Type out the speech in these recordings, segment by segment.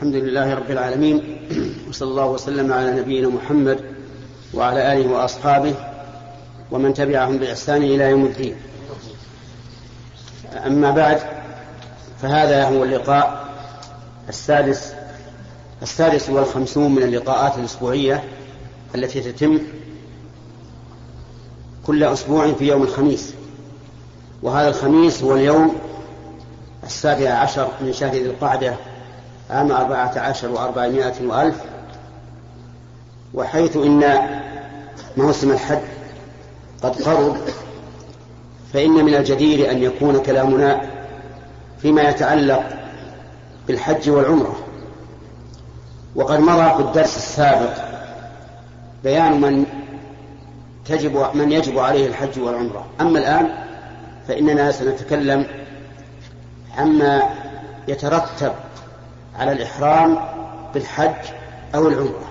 الحمد لله رب العالمين وصلى الله وسلم على نبينا محمد وعلى آله وأصحابه ومن تبعهم بإحسان إلى يوم الدين. أما بعد فهذا هو اللقاء السادس السادس والخمسون من اللقاءات الأسبوعية التي تتم كل أسبوع في يوم الخميس. وهذا الخميس هو اليوم السابع عشر من شهر ذي القعدة عام أربعة عشر وأربعمائة وألف وحيث إن موسم الحج قد قرب فإن من الجدير أن يكون كلامنا فيما يتعلق بالحج والعمرة. وقد مضى في الدرس السابق بيان من تجب من يجب عليه الحج والعمرة. أما الآن فإننا سنتكلم عما يترتب على الإحرام بالحج أو العمرة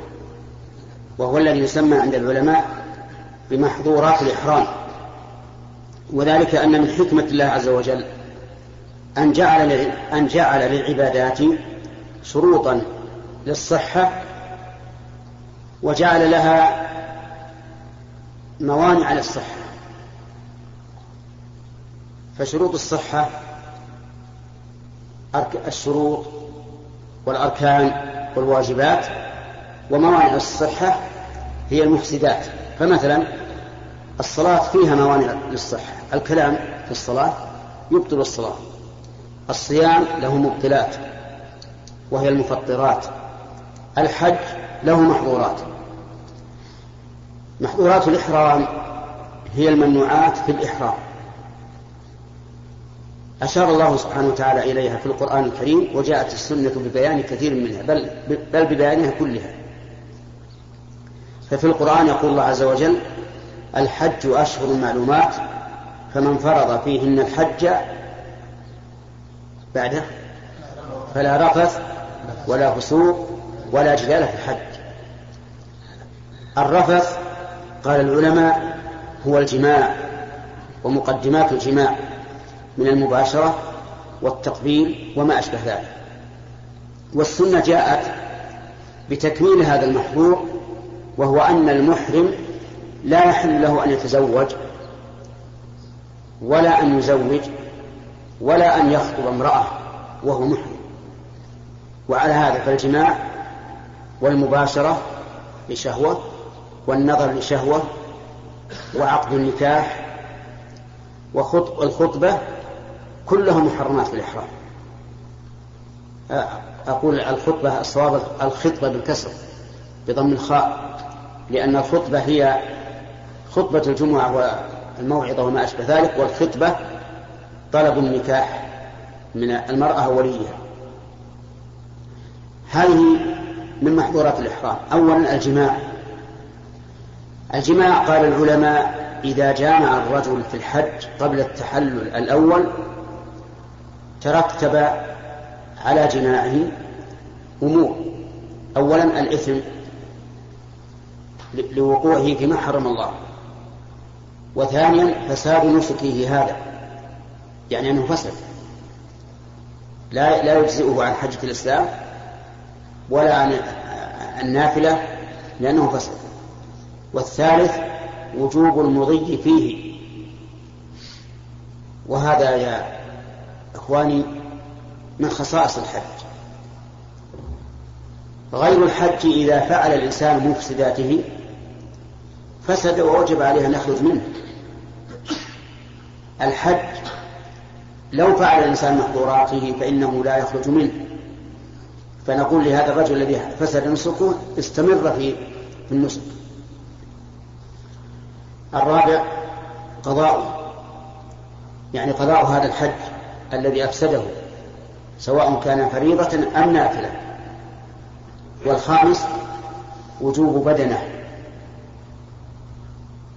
وهو الذي يسمى عند العلماء بمحظورات الإحرام. وذلك أن من حكمة الله عز وجل أن جعل أن جعل للعبادات شروطا للصحة وجعل لها موانع للصحة. فشروط الصحة الشروط والأركان والواجبات وموانع الصحة هي المفسدات. فمثلا الصلاة فيها موانع للصحة. الكلام في الصلاة يبطل الصلاة. الصيام له مبطلات وهي المفطرات. الحج له محظورات. محظورات الإحرام هي الممنوعات في الإحرام. أشار الله سبحانه وتعالى إليها في القرآن الكريم وجاءت السنة ببيان كثير منها بل, بل ببيانها كلها. ففي القرآن يقول الله عز وجل الحج أشهر معلومات فمن فرض فيهن الحج بعده فلا رفث ولا فسوق ولا جدال في الحج. الرفث قال العلماء هو الجماع ومقدمات الجماع. من المباشرة والتقبيل وما أشبه ذلك. والسنة جاءت بتكميل هذا المحظور وهو أن المحرم لا يحل له أن يتزوج ولا أن يزوج ولا أن يخطب امرأة وهو محرم. وعلى هذا فالجماع والمباشرة لشهوة والنظر لشهوة وعقد النكاح والخطبة كلها محرمات في الإحرام أقول الخطبة الصواب الخطبة بالكسر بضم الخاء لأن الخطبة هي خطبة الجمعة والموعظة وما أشبه ذلك والخطبة طلب النكاح من المرأة وليها هذه من محظورات الإحرام. أولا الجماع. الجماع قال العلماء إذا جامع الرجل في الحج قبل التحلل الأول ترتب على جماعة أمور. أولا الإثم لوقوعه فيما حرم الله. وثانيا فساد نسكه هذا يعني أنه فسد. لا لا يجزئه عن حجة الإسلام ولا عن النافلة لأنه فسد. والثالث وجوب المضي فيه. وهذا يا إخواني من خصائص الحج. غير الحج إذا فعل الإنسان مفسداته فسد ووجب عليه أن يخرج منه. الحج لو فعل الإنسان محظوراته فإنه لا يخرج منه. فنقول لهذا الرجل الذي فسد نسكه استمر في النسك. الرابع قضاء يعني قضاء هذا الحج. الذي أفسده سواء كان فريضة أم نافلة. والخامس وجوب بدنه.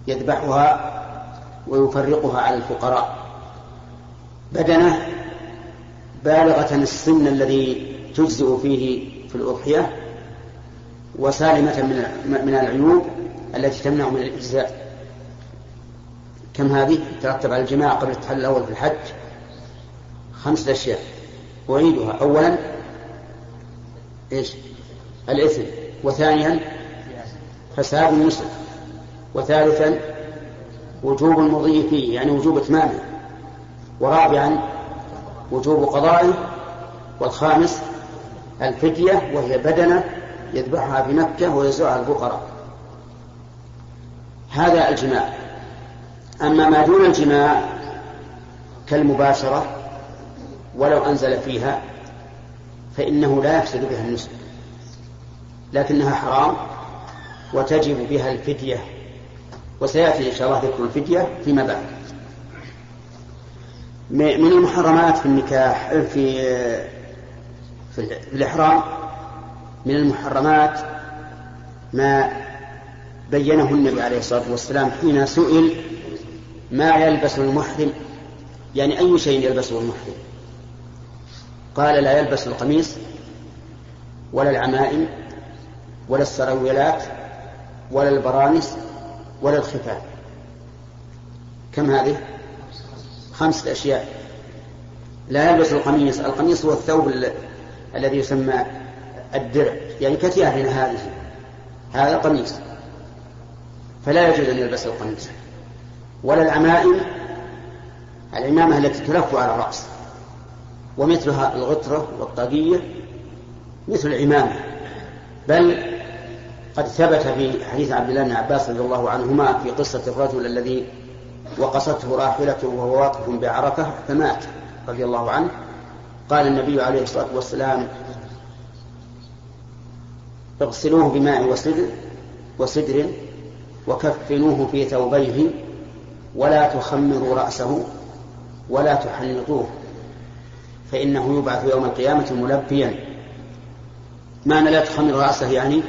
يذبحها ويفرقها على الفقراء. بدنه بالغة السن الذي تجزئ فيه في الأضحية وسالمة من العيوب التي تمنع من الإجزاء. كم هذه؟ ترتب على الجماع قبل التحلل الأول في الحج. خمسة أشياء. أعيدها. أولا إيش؟ الإثم. وثانيا فساد النسك وثالثا وجوب المضي فيه يعني وجوب إتمامه. ورابعا وجوب قضائه. والخامس الفدية وهي بدنة يذبحها في مكة ويزرعها الفقراء هذا الجماع. أما ما دون الجماع كالمباشرة ولو أنزل فيها فإنه لا يفسد بها النسك لكنها حرام وتجب بها الفدية وسيأتي إن شاء الله ذكر الفدية فيما بعد. من المحرمات في النكاح في في الإحرام من المحرمات ما بينه النبي عليه الصلاة والسلام حين سئل ما يلبس المحرم؟ يعني أي شيء يلبسه المحرم؟ قال لا يلبس القميص ولا العمائم ولا السرويلات ولا البرانس ولا الخفاف كم هذه؟ خمسة أشياء. لا يلبس القميص. القميص هو الثوب الذي يسمى الدرع. يعني كثيرنا هذه. هذا قميص. فلا يجوز أن يلبس القميص. ولا العمائم. العمامة التي تلف على الرأس. ومثلها الغطرة والطاقية مثل العمامة. بل قد ثبت في حديث عبد الله بن عباس رضي الله عنهما في قصة الرجل الذي وقصته راحلته وهو واقف بعرفة فمات رضي الله عنه. قال النبي عليه الصلاة والسلام اغسلوه بماء وسدر وسدر وكفنوه في ثوبيه ولا تخمروا رأسه ولا تحنطوه فإنه يبعث يوم القيامة ملبيا. معنى لا تخمر رأسه يعني؟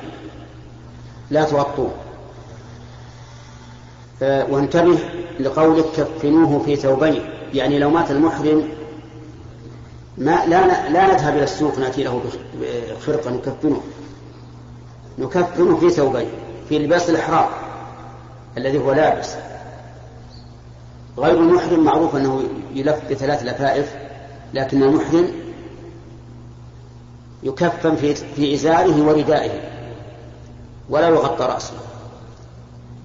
لا تغطوه وانتبه لقولك كفنوه في ثوبين. يعني لو مات المحرم ما لا لا نذهب إلى السوق نأتي له بخرقة نكفنه. نكفنه في ثوبين في لباس الإحرام الذي هو لابس. غير المحرم معروف أنه يلف بثلاث لفائف. لكن المحرم يكفن في إزاره وردائه ولا يغطى رأسه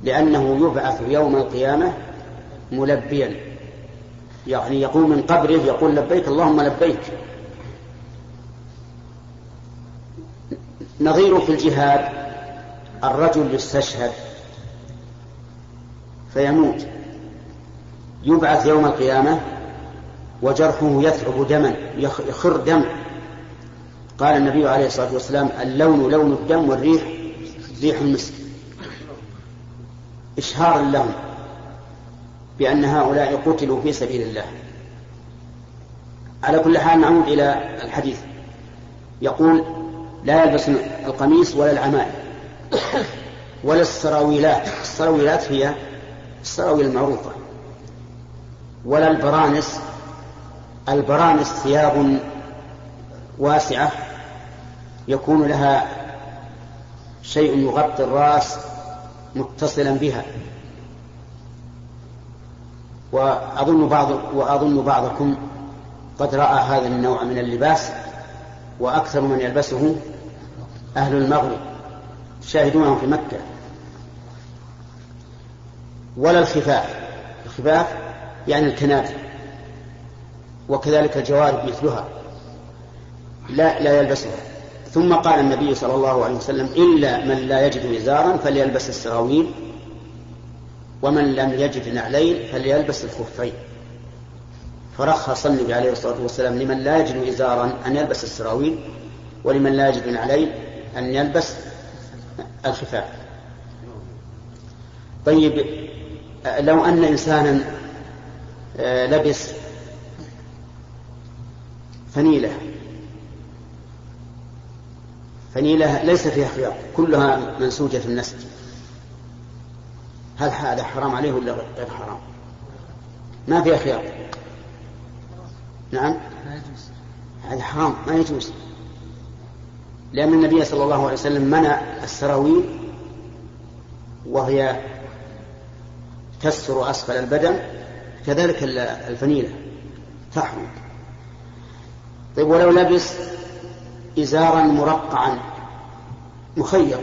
لأنه يبعث يوم القيامة ملبيا. يعني يقوم من قبره يقول لبيك اللهم لبيك. نظير في الجهاد الرجل يستشهد فيموت. يبعث يوم القيامة وجرحه يثعب دما يخر دم. قال النبي عليه الصلاة والسلام اللون لون الدم والريح ريح المسك. إشهار اللون بأن هؤلاء قتلوا في سبيل الله. على كل حال نعود إلى الحديث. يقول لا يلبس القميص ولا العمائم ولا السراويلات. السراويلات هي السراويل المعروفة. ولا البرانس البرانس ثياب واسعة يكون لها شيء يغطي الرأس متصلا بها. وأظن بعض وأظن بعضكم قد رأى هذا النوع من اللباس وأكثر من يلبسه أهل المغرب شاهدونه في مكة. ولا الخفاف. الخفاف يعني الكنادر وكذلك الجوارب مثلها. لا لا يلبسها. ثم قال النبي صلى الله عليه وسلم إلا من لا يجد إزارا فليلبس السراويل ومن لم يجد نعلين فليلبس الخفين. فرخص النبي عليه الصلاة والسلام لمن لا يجد إزارا أن يلبس السراويل ولمن لا يجد نعلين أن يلبس الخفاف. طيب لو أن إنسانا آه، لبس فنيلة فنيلة ليس فيها خياط كلها منسوجة في النسج. هل هذا حرام عليه ولا غير حرام؟ ما فيها خيار. نعم؟ هذا حرام ما يجوز. لأن النبي صلى الله عليه وسلم منع السراويل وهي تستر أسفل البدن كذلك الفنيلة تحرم. طيب ولو لبس إزارا مرقعا مخيط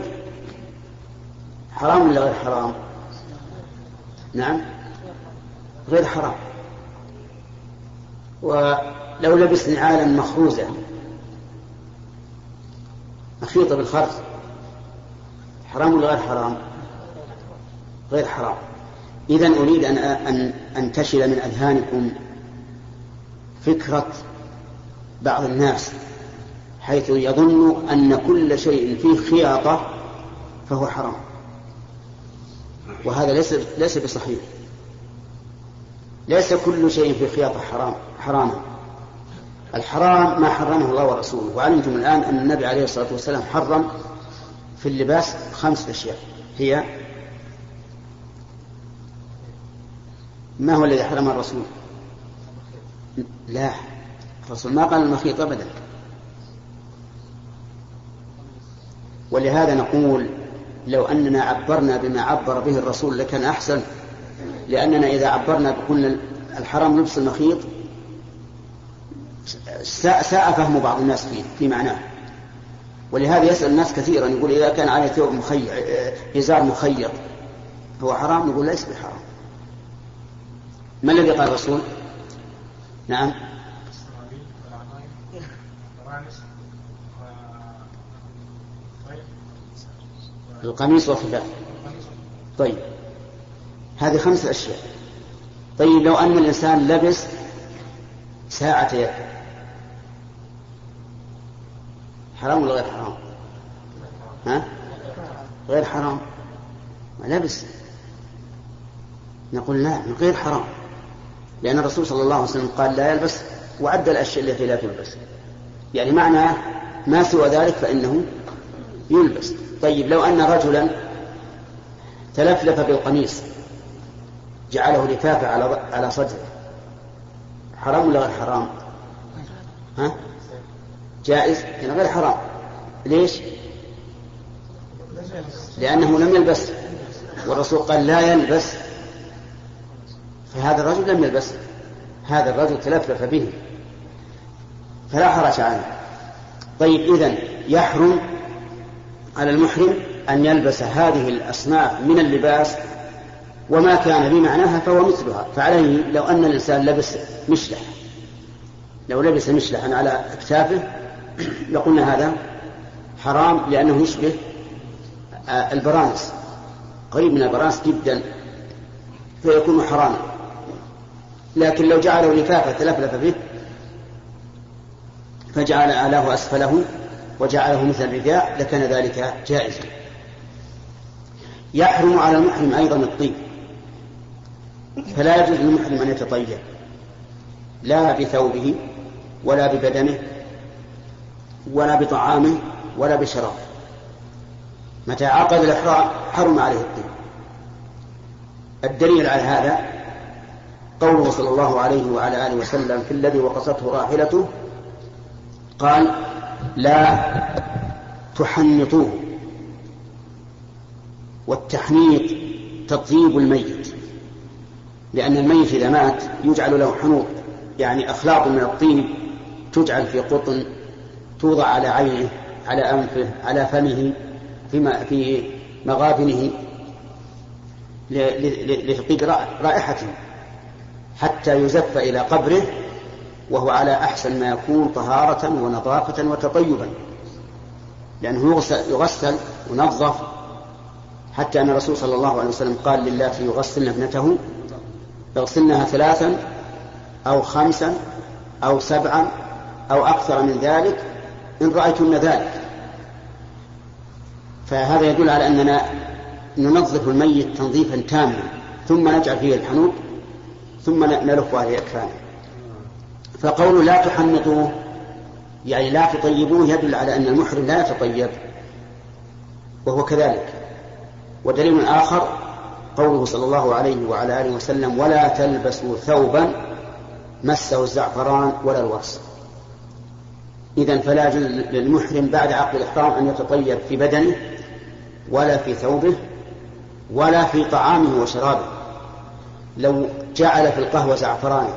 حرام ولا غير حرام؟ نعم غير حرام. ولو لبس نعالا مخروزة مخيطة بالخرز حرام ولا غير حرام؟ غير حرام. إذا أريد أن أن أنتشل من أذهانكم فكرة بعض الناس حيث يظن أن كل شيء فيه خياطة فهو حرام. وهذا ليس ليس بصحيح. ليس كل شيء في خياطة حرام حراما. الحرام ما حرمه الله ورسوله. وعلمتم الآن أن النبي عليه الصلاة والسلام حرم في اللباس خمس أشياء. هي ما هو الذي حرم الرسول؟ لا. الرسول ما قال المخيط أبدا. ولهذا نقول لو أننا عبرنا بما عبر به الرسول لكان أحسن لأننا إذا عبرنا بقول الحرام لبس المخيط ساء فهم بعض الناس فيه في معناه. ولهذا يسأل الناس كثيرا يقول إذا كان عليه ثوب مخيط إزار مخيط هو حرام؟ نقول ليس بحرام. ما الذي قال الرسول؟ نعم. القميص والخفاف طيب. هذه خمس أشياء. طيب لو أن الإنسان لبس ساعة يد. حرام ولا غير حرام؟ ها؟ غير حرام. ما لبس. نقول لا غير حرام. لأن الرسول صلى الله عليه وسلم قال لا يلبس وعد الأشياء التي لا تلبس. يعني معناه ما سوى ذلك فإنه يلبس. طيب لو أن رجلا تلفلف بالقميص جعله لفافة على على صدره حرام ولا غير حرام؟ ها؟ جائز؟ يعني غير حرام. ليش؟ لأنه لم يلبس. والرسول قال لا يلبس. فهذا الرجل لم يلبس. هذا الرجل تلفلف به. فلا حرج عنه. طيب إذن يحرم على المحرم أن يلبس هذه الأصناف من اللباس وما كان بمعناها فهو مثلها. فعليه لو أن الإنسان لبس مشلح لو لبس مشلحا على أكتافه لقلنا هذا حرام لأنه يشبه البرانس. قريب من البرانس جدا فيكون حراما. لكن لو جعله لفافة تلفلف به فجعل أعلاه أسفله وجعله مثل الرداء لكان ذلك جائزا. يحرم على المحرم أيضا الطيب. فلا يجوز للمحرم أن يتطيب. لا بثوبه ولا ببدنه ولا بطعامه ولا بشرابه. متى عقد الإحرام حرم عليه الطيب. الدليل على هذا قوله صلى الله عليه وعلى آله وسلم في الذي وقصته راحلته قال لا تحنطوه. والتحنيط تطيب الميت لأن الميت إذا مات يجعل له حنوط يعني أخلاط من الطيب تجعل في قطن توضع على عينه على أنفه على فمه في في مغابنه لتطيب رائحته حتى يزف إلى قبره وهو على أحسن ما يكون طهارة ونظافة وتطيبا. لأنه يغسل, يغسل حتى أن الرسول صلى الله عليه وسلم قال لله يغسلن ابنته اغسلنها ثلاثا أو خمسا أو سبعا أو أكثر من ذلك إن رأيتن ذلك. فهذا يدل على أننا ننظف الميت تنظيفا تاما ثم نجعل فيه الحنوط ثم نلف عليه أكفانه. فقول لا تحنطوه يعني لا تطيبوه يدل على أن المحرم لا يتطيب وهو كذلك. ودليل آخر قوله صلى الله عليه وعلى آله وسلم ولا تلبسوا ثوبا مسه الزعفران ولا الورس. إذا فلا يجوز للمحرم بعد عقد الإحرام أن يتطيب في بدنه ولا في ثوبه ولا في طعامه وشرابه. لو جعل في القهوة زعفران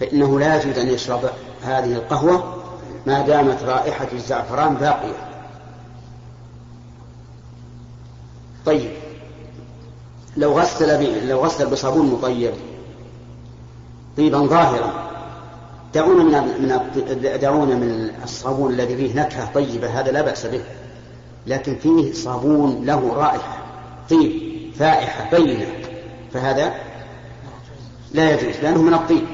فإنه لا يجوز أن يشرب هذه القهوة ما دامت رائحة الزعفران باقية. طيب. لو غسل لو غسل بصابون مطيب طيبا ظاهرا دعونا من من دعونا من الصابون الذي فيه نكهة طيبة هذا لا بأس به لكن فيه صابون له رائحة طيب فائحة بينة فهذا لا يجوز لأنه من الطيب.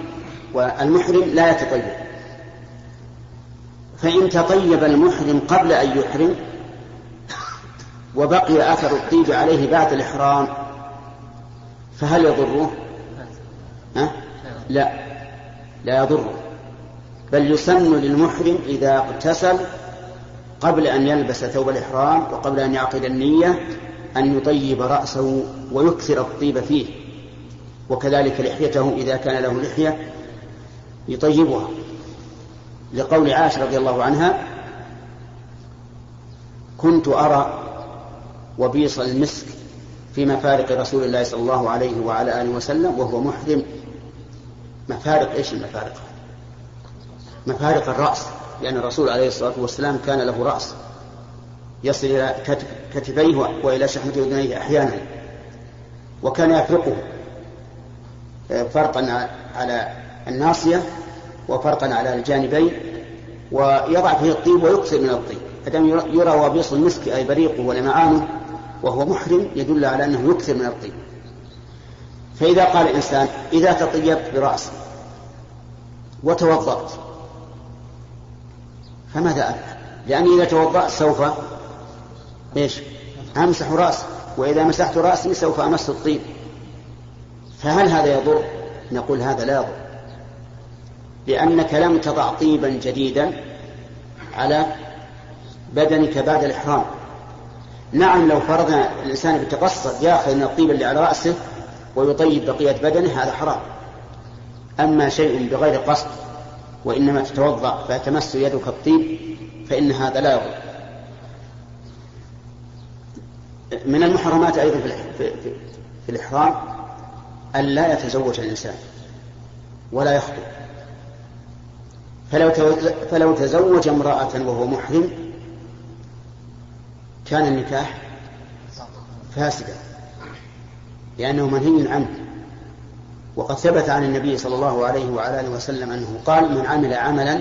والمحرم لا يتطيب فإن تطيب المحرم قبل أن يحرم وبقي أثر الطيب عليه بعد الإحرام فهل يضره؟ ها؟ لا لا يضره بل يسن للمحرم إذا اغتسل قبل أن يلبس ثوب الإحرام وقبل أن يعقد النية أن يطيب رأسه ويكثر الطيب فيه وكذلك لحيته إذا كان له لحية يطيبها لقول عائشة رضي الله عنها كنت أرى وبيص المسك في مفارق رسول الله صلى الله عليه وعلى آله وسلم وهو محرم مفارق إيش المفارق؟ مفارق الرأس لأن الرسول عليه الصلاة والسلام كان له رأس يصل إلى كتفيه وإلى شحمة أذنيه أحيانا وكان يفرقه آه، فرقا على الناصية وفرقا على الجانبين ويضع فيه الطيب ويكثر من الطيب أدام يرى وبيص المسك أي بريقه ولمعانه وهو محرم يدل على أنه يكثر من الطيب فإذا قال الإنسان إذا تطيبت برأسي وتوضأت فماذا أفعل؟ لأني إذا توضأت سوف إيش؟ أمسح رأسي وإذا مسحت رأسي سوف أمس الطيب فهل هذا يضر؟ نقول هذا لا يضر لأنك لم تضع طيبا جديدا على بدنك بعد الإحرام. نعم لو فرضنا الإنسان بتقصد يأخذ من الطيب اللي على رأسه ويطيب بقية بدنه هذا حرام. أما شيء بغير قصد وإنما تتوضأ فتمس يدك الطيب فإن هذا لا يضر. من المحرمات أيضا في, في, في, في الإحرام أن لا يتزوج الإنسان ولا يخطب. فلو فلو تزوج امرأة وهو محرم كان النكاح فاسدا لأنه منهي عنه. وقد ثبت عن النبي صلى الله عليه وعلى آله وسلم أنه قال من عمل عملا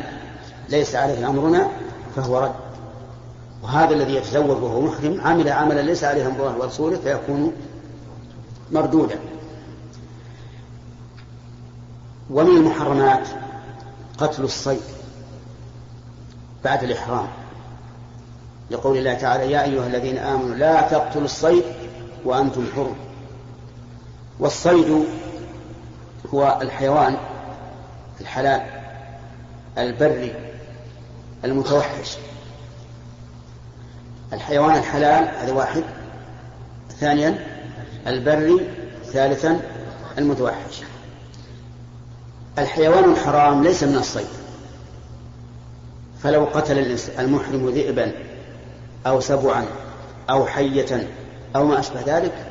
ليس عليه أمرنا فهو رد. وهذا الذي يتزوج وهو محرم عمل عملا ليس عليه أمر الله ورسوله فيكون مردودا. ومن المحرمات قتل الصيد بعد الإحرام. لقول الله تعالى يا أيها الذين آمنوا لا تقتلوا الصيد وأنتم حرم والصيد هو الحيوان الحلال البري المتوحش. الحيوان الحلال هذا واحد. ثانيا البري. ثالثا المتوحش. الحيوان الحرام ليس من الصيد. فلو قتل المحرم ذئبا أو سبعا أو حية أو ما أشبه ذلك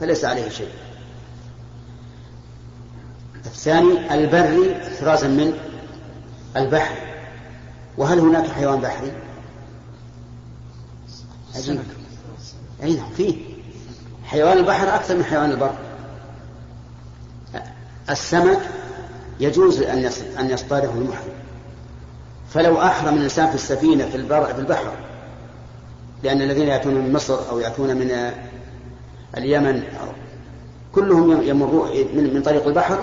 فليس عليه شيء. الثاني البري احترازا من البحر. وهل هناك حيوان بحري؟ عجيب أي نعم فيه. حيوان البحر أكثر من حيوان البر. السمك يجوز أن أن يصطاده المحرم. فلو أحرم الإنسان في السفينة في البر في البحر لأن الذين يأتون من مصر أو يأتون من اليمن أو كلهم يمرون من طريق البحر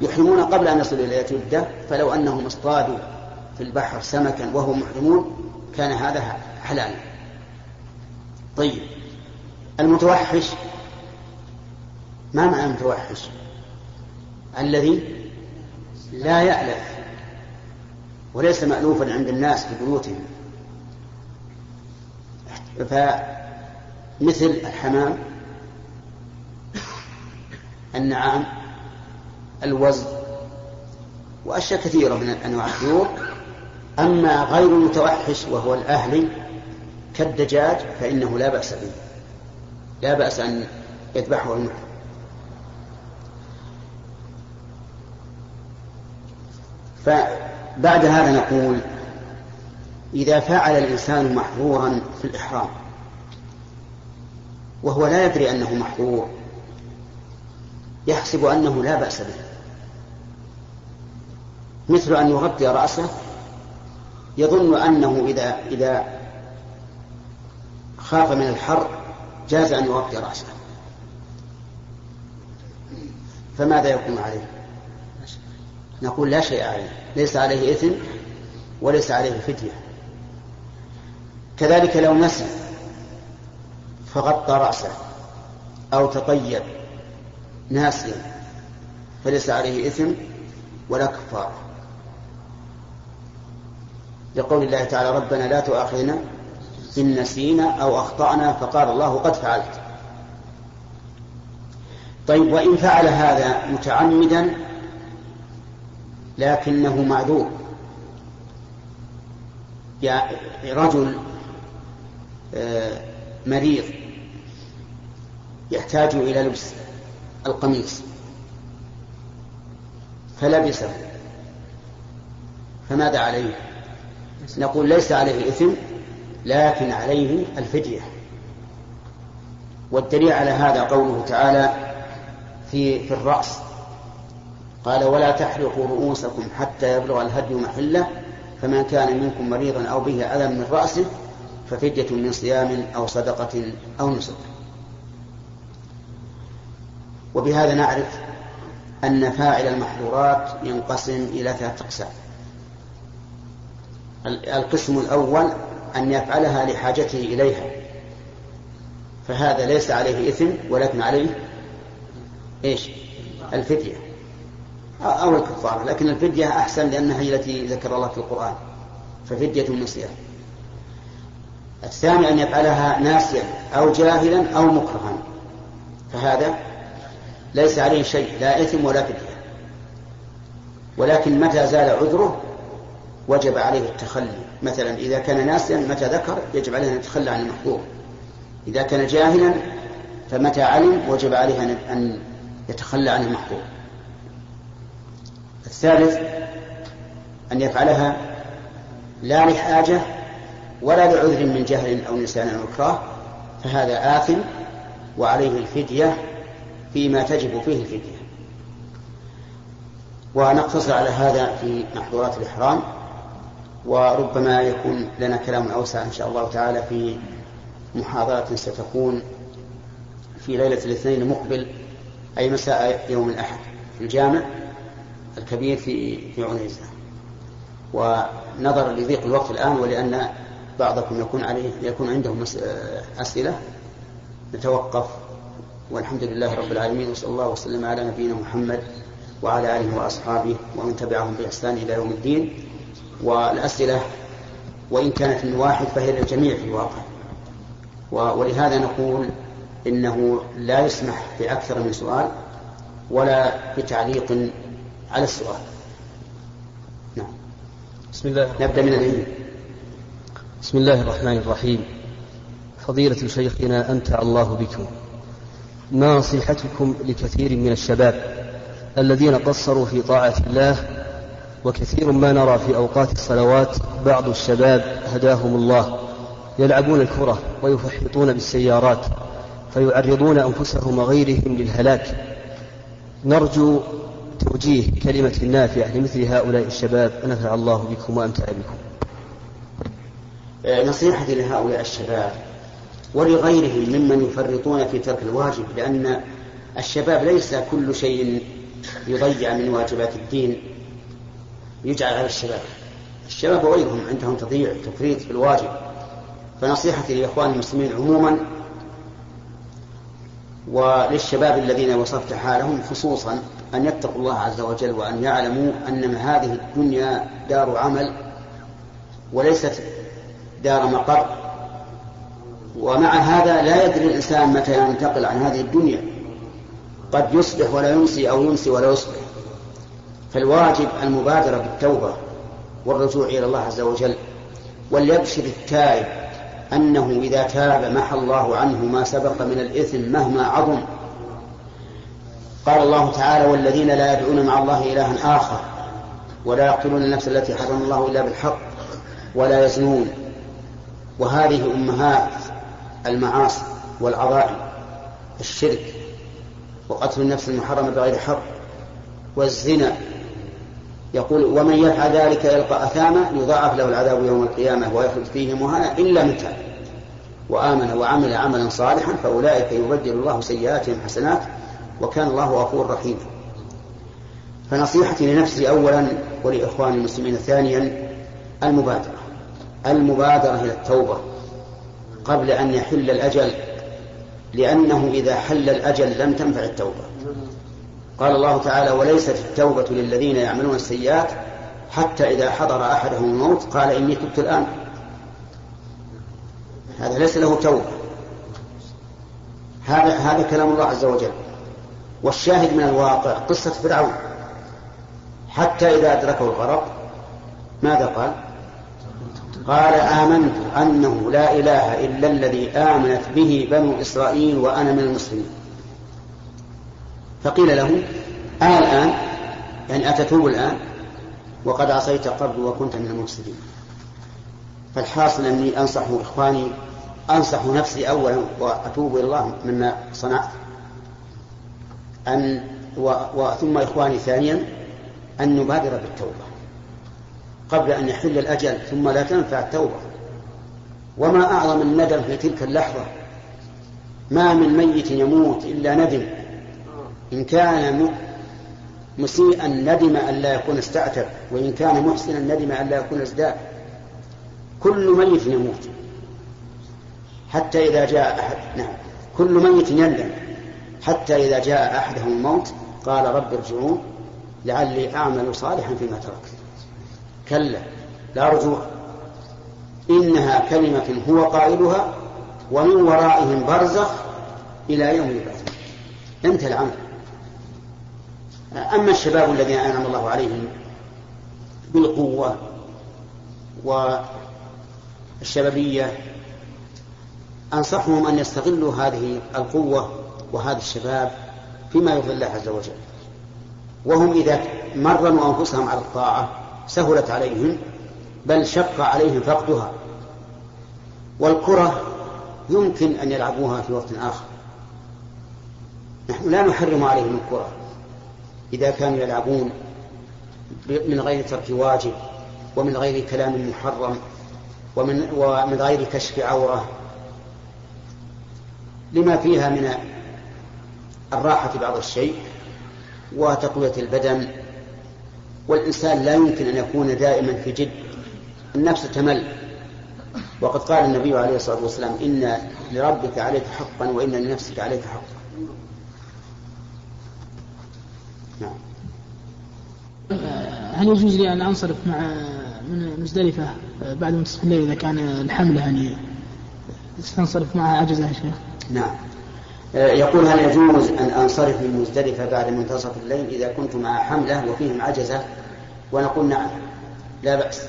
يحرمون قبل أن يصلوا إلى جدة فلو أنهم اصطادوا في البحر سمكا وهم محرمون كان هذا حلالا طيب. المتوحش. ما معنى المتوحش؟ الذي لا يألف وليس مألوفا عند الناس في بيوتهم. فمثل الحمام النعام الوزن وأشياء كثيرة من أنواع الطيور أما غير المتوحش وهو الأهلي كالدجاج فإنه لا بأس به. لا بأس أن يذبحه المحرم. فبعد هذا نقول إذا فعل الإنسان محظورا في الإحرام وهو لا يدري أنه محظور يحسب أنه لا بأس به. مثل أن يغطي رأسه يظن أنه إذا إذا خاف من الحر جاز أن يغطي رأسه. فماذا يكون عليه؟ نقول لا شيء عليه. ليس عليه إثم وليس عليه فدية. كذلك لو نسي فغطى رأسه أو تطيب ناسيا فليس عليه إثم ولا كفارة لقول الله تعالى ربنا لا تؤاخذنا إن نسينا أو أخطأنا فقال الله قد فعلت طيب وإن فعل هذا متعمدا لكنه معذور. يعني رجل آه، مريض يحتاج إلى لبس القميص. فلبسه فماذا عليه؟ نقول ليس عليه إثم لكن عليه الفدية. والدليل على هذا قوله تعالى في في الرأس. قال ولا تحلقوا رؤوسكم حتى يبلغ الهدي محله فمن كان منكم مريضا أو به أذى من رأسه ففدية من صيام أو صدقة أو نسك. وبهذا نعرف أن فاعل المحظورات ينقسم إلى ثلاثة أقسام. القسم الأول أن يفعلها لحاجته إليها فهذا ليس عليه إثم ولكن عليه إيش؟ الفدية. أو الكفارة لكن الفدية أحسن لأنها هي التي ذكر الله في القرآن ففدية من الثاني أن يفعلها ناسيا أو جاهلا أو مكرها فهذا ليس عليه شيء لا إثم ولا فدية. ولكن متى زال عذره؟ وجب عليه التخلي. مثلا إذا كان ناسيا متى ذكر؟ يجب عليه أن يتخلى عن المحظور. إذا كان جاهلا فمتى علم؟ وجب عليه أن يتخلى عن المحظور. الثالث أن يفعلها لا لحاجة ولا لعذر من جهل أو نسيان أو إكراه فهذا آثم وعليه الفدية فيما تجب فيه الفدية. ونقتصر على هذا في محظورات الإحرام وربما يكون لنا كلام أوسع إن شاء الله تعالى في محاضرة ستكون في ليلة الاثنين المقبل أي مساء يوم الأحد في الجامع. الكبير في في عنيزة ونظرا لضيق الوقت الآن ولأن بعضكم يكون عليه يكون عنده أسئلة نتوقف. والحمد لله رب العالمين وصلى الله وسلم على نبينا محمد وعلى آله وأصحابه ومن تبعهم بإحسان إلى يوم الدين. والأسئلة وإن كانت من واحد فهي للجميع في الواقع. ولهذا نقول إنه لا يسمح بأكثر من سؤال ولا بتعليق على السؤال. نعم. بسم الله نبدأ من اليمين بسم الله الرحمن الرحيم. فضيلة شيخنا أمتع الله بكم. ما نصيحتكم لكثير من الشباب الذين قصروا في طاعة الله وكثير ما نرى في أوقات الصلوات بعض الشباب هداهم الله يلعبون الكرة ويفحطون بالسيارات فيعرضون أنفسهم وغيرهم للهلاك. نرجو توجيه كلمة نافعة لمثل هؤلاء الشباب نفع الله بكم وأمتع بكم. آه، نصيحتي لهؤلاء الشباب ولغيرهم ممن يفرطون في ترك الواجب لأن الشباب ليس كل شيء يضيع من واجبات الدين. يجعل على الشباب. الشباب وغيرهم عندهم تضييع تفريط في الواجب. فنصيحتي لإخوان المسلمين عموما وللشباب الذين وصفت حالهم خصوصا أن يتقوا الله عز وجل وأن يعلموا أن هذه الدنيا دار عمل وليست دار مقر. ومع هذا لا يدري الإنسان متى ينتقل عن هذه الدنيا. قد يصبح ولا يمسي أو يمسي ولا يصبح فالواجب المبادرة بالتوبة والرجوع إلى الله عز وجل. وليبشر التائب. أنه إذا تاب محى الله عنه ما سبق من الإثم مهما عظم. قال الله تعالى والذين لا يدعون مع الله إلها آخر ولا يقتلون النفس التي حرم الله إلا بالحق ولا يزنون. وهذه أمهات المعاصي والعظائم الشرك وقتل النفس المحرمة بغير حق والزنا يقول ومن يفعل ذلك يلقى أثاما يضاعف له العذاب يوم القيامة ويخلد فيه مهانا إلا من تاب وآمن وعمل عملا صالحا فأولئك يبدل الله سيئاتهم حسنات وكان الله غفورا رحيما فنصيحتي لنفسي أولا ولإخواني المسلمين ثانيا المبادرة. المبادرة إلى التوبة قبل أن يحل الأجل لأنه إذا حل الأجل لم تنفع التوبة. قال الله تعالى وليست التوبة للذين يعملون السيئات حتى إذا حضر أحدهم الموت. قال إني تبت الآن. هذا ليس له توبة. هذا هذا كلام الله عز وجل. والشاهد من الواقع قصة فرعون. حتى إذا أدركه الغرق ماذا قال؟ قال آمنت أنه لا إله إلا الذي آمنت به بنو إسرائيل وأنا من المسلمين. فقيل له آه الآن يعني أتتوب الآن؟ وقد عصيت قبل وكنت من المفسدين. فالحاصل أني أنصح إخواني أنصح نفسي أولا وأتوب إلى الله مما صنعت. أن و... وثم إخواني ثانيا أن نبادر بالتوبة. قبل أن يحل الأجل ثم لا تنفع التوبة. وما أعظم الندم في تلك اللحظة ما من ميت يموت إلا ندم. إن كان مسيئا ندم أن لا يكون استعتب وإن كان محسنا ندم أن لا يكون ازداد. كل ميت يموت. حتى إذا جاء أحد نعم. كل ميت يندم. حتى إذا جاء أحدهم الموت قال رب ارجعون لعلي أعمل صالحا فيما تركت كلا لا رجوع. إنها كلمة هو قائلها ومن ورائهم برزخ إلى يوم يبعثون انتهى العمل. أما الشباب الذين أنعم الله عليهم بالقوة والشبابية أنصحهم أن يستغلوا هذه القوة وهذا الشباب فيما يرضي الله عز وجل. وهم إذا مرنوا أنفسهم على الطاعة سهلت عليهم بل شق عليهم فقدها. والكرة يمكن أن يلعبوها في وقت آخر. نحن لا نحرم عليهم الكرة. إذا كانوا يلعبون من غير ترك واجب ومن غير كلام محرم ومن ومن غير كشف عورة. لما فيها من الراحة بعض الشيء وتقوية البدن والإنسان لا يمكن أن يكون دائما في جد النفس تمل. وقد قال النبي عليه الصلاة والسلام إن لربك عليك حقا وإن لنفسك عليك حقا. نعم. هل يجوز لي أن أنصرف مع من مزدلفة بعد منتصف الليل إذا كان الحملة يعني تنصرف معها عجزة يا شيخ؟ نعم يقول هل يجوز أن أنصرف من مزدلفة بعد منتصف الليل إذا كنت مع حملة وفيهم عجزة؟ ونقول نعم. لا بأس.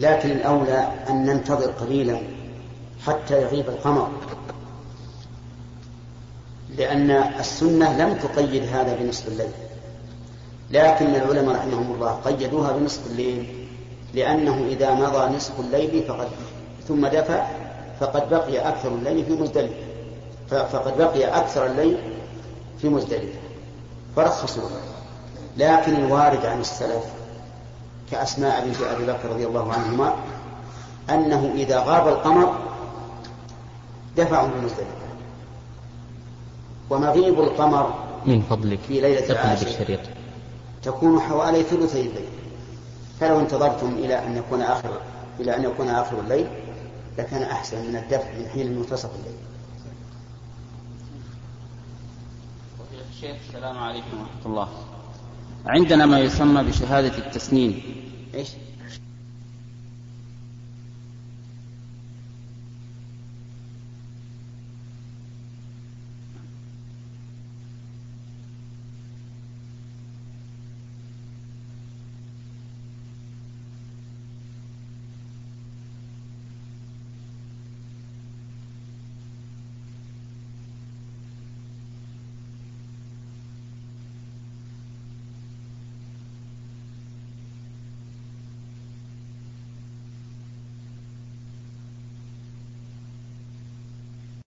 لكن الأولى أن ننتظر قليلا حتى يغيب القمر. لأن السنة لم تقيد هذا بنصف الليل. لكن العلماء رحمهم الله قيدوها بنصف الليل لأنه إذا مضى نصف الليل فقد ثم دفع فقد بقي أكثر الليل في مزدلفة. فقد بقي أكثر الليل في مزدلفة. فرخصوا لكن الوارد عن السلف كأسماء بنت أبي بكر رضي الله عنهما أنه إذا غاب القمر دفعوا من مزدلفة. ومغيب القمر من فضلك. في ليلة العاشر. تكون حوالي ثلثي الليل فلو انتظرتم إلى أن يكون آخر إلى أن يكون آخر الليل لكان أحسن من الدفع من حين منتصف الليل. الشيخ السلام عليكم ورحمة الله. عندنا ما يسمى بشهادة التسنين. إيش؟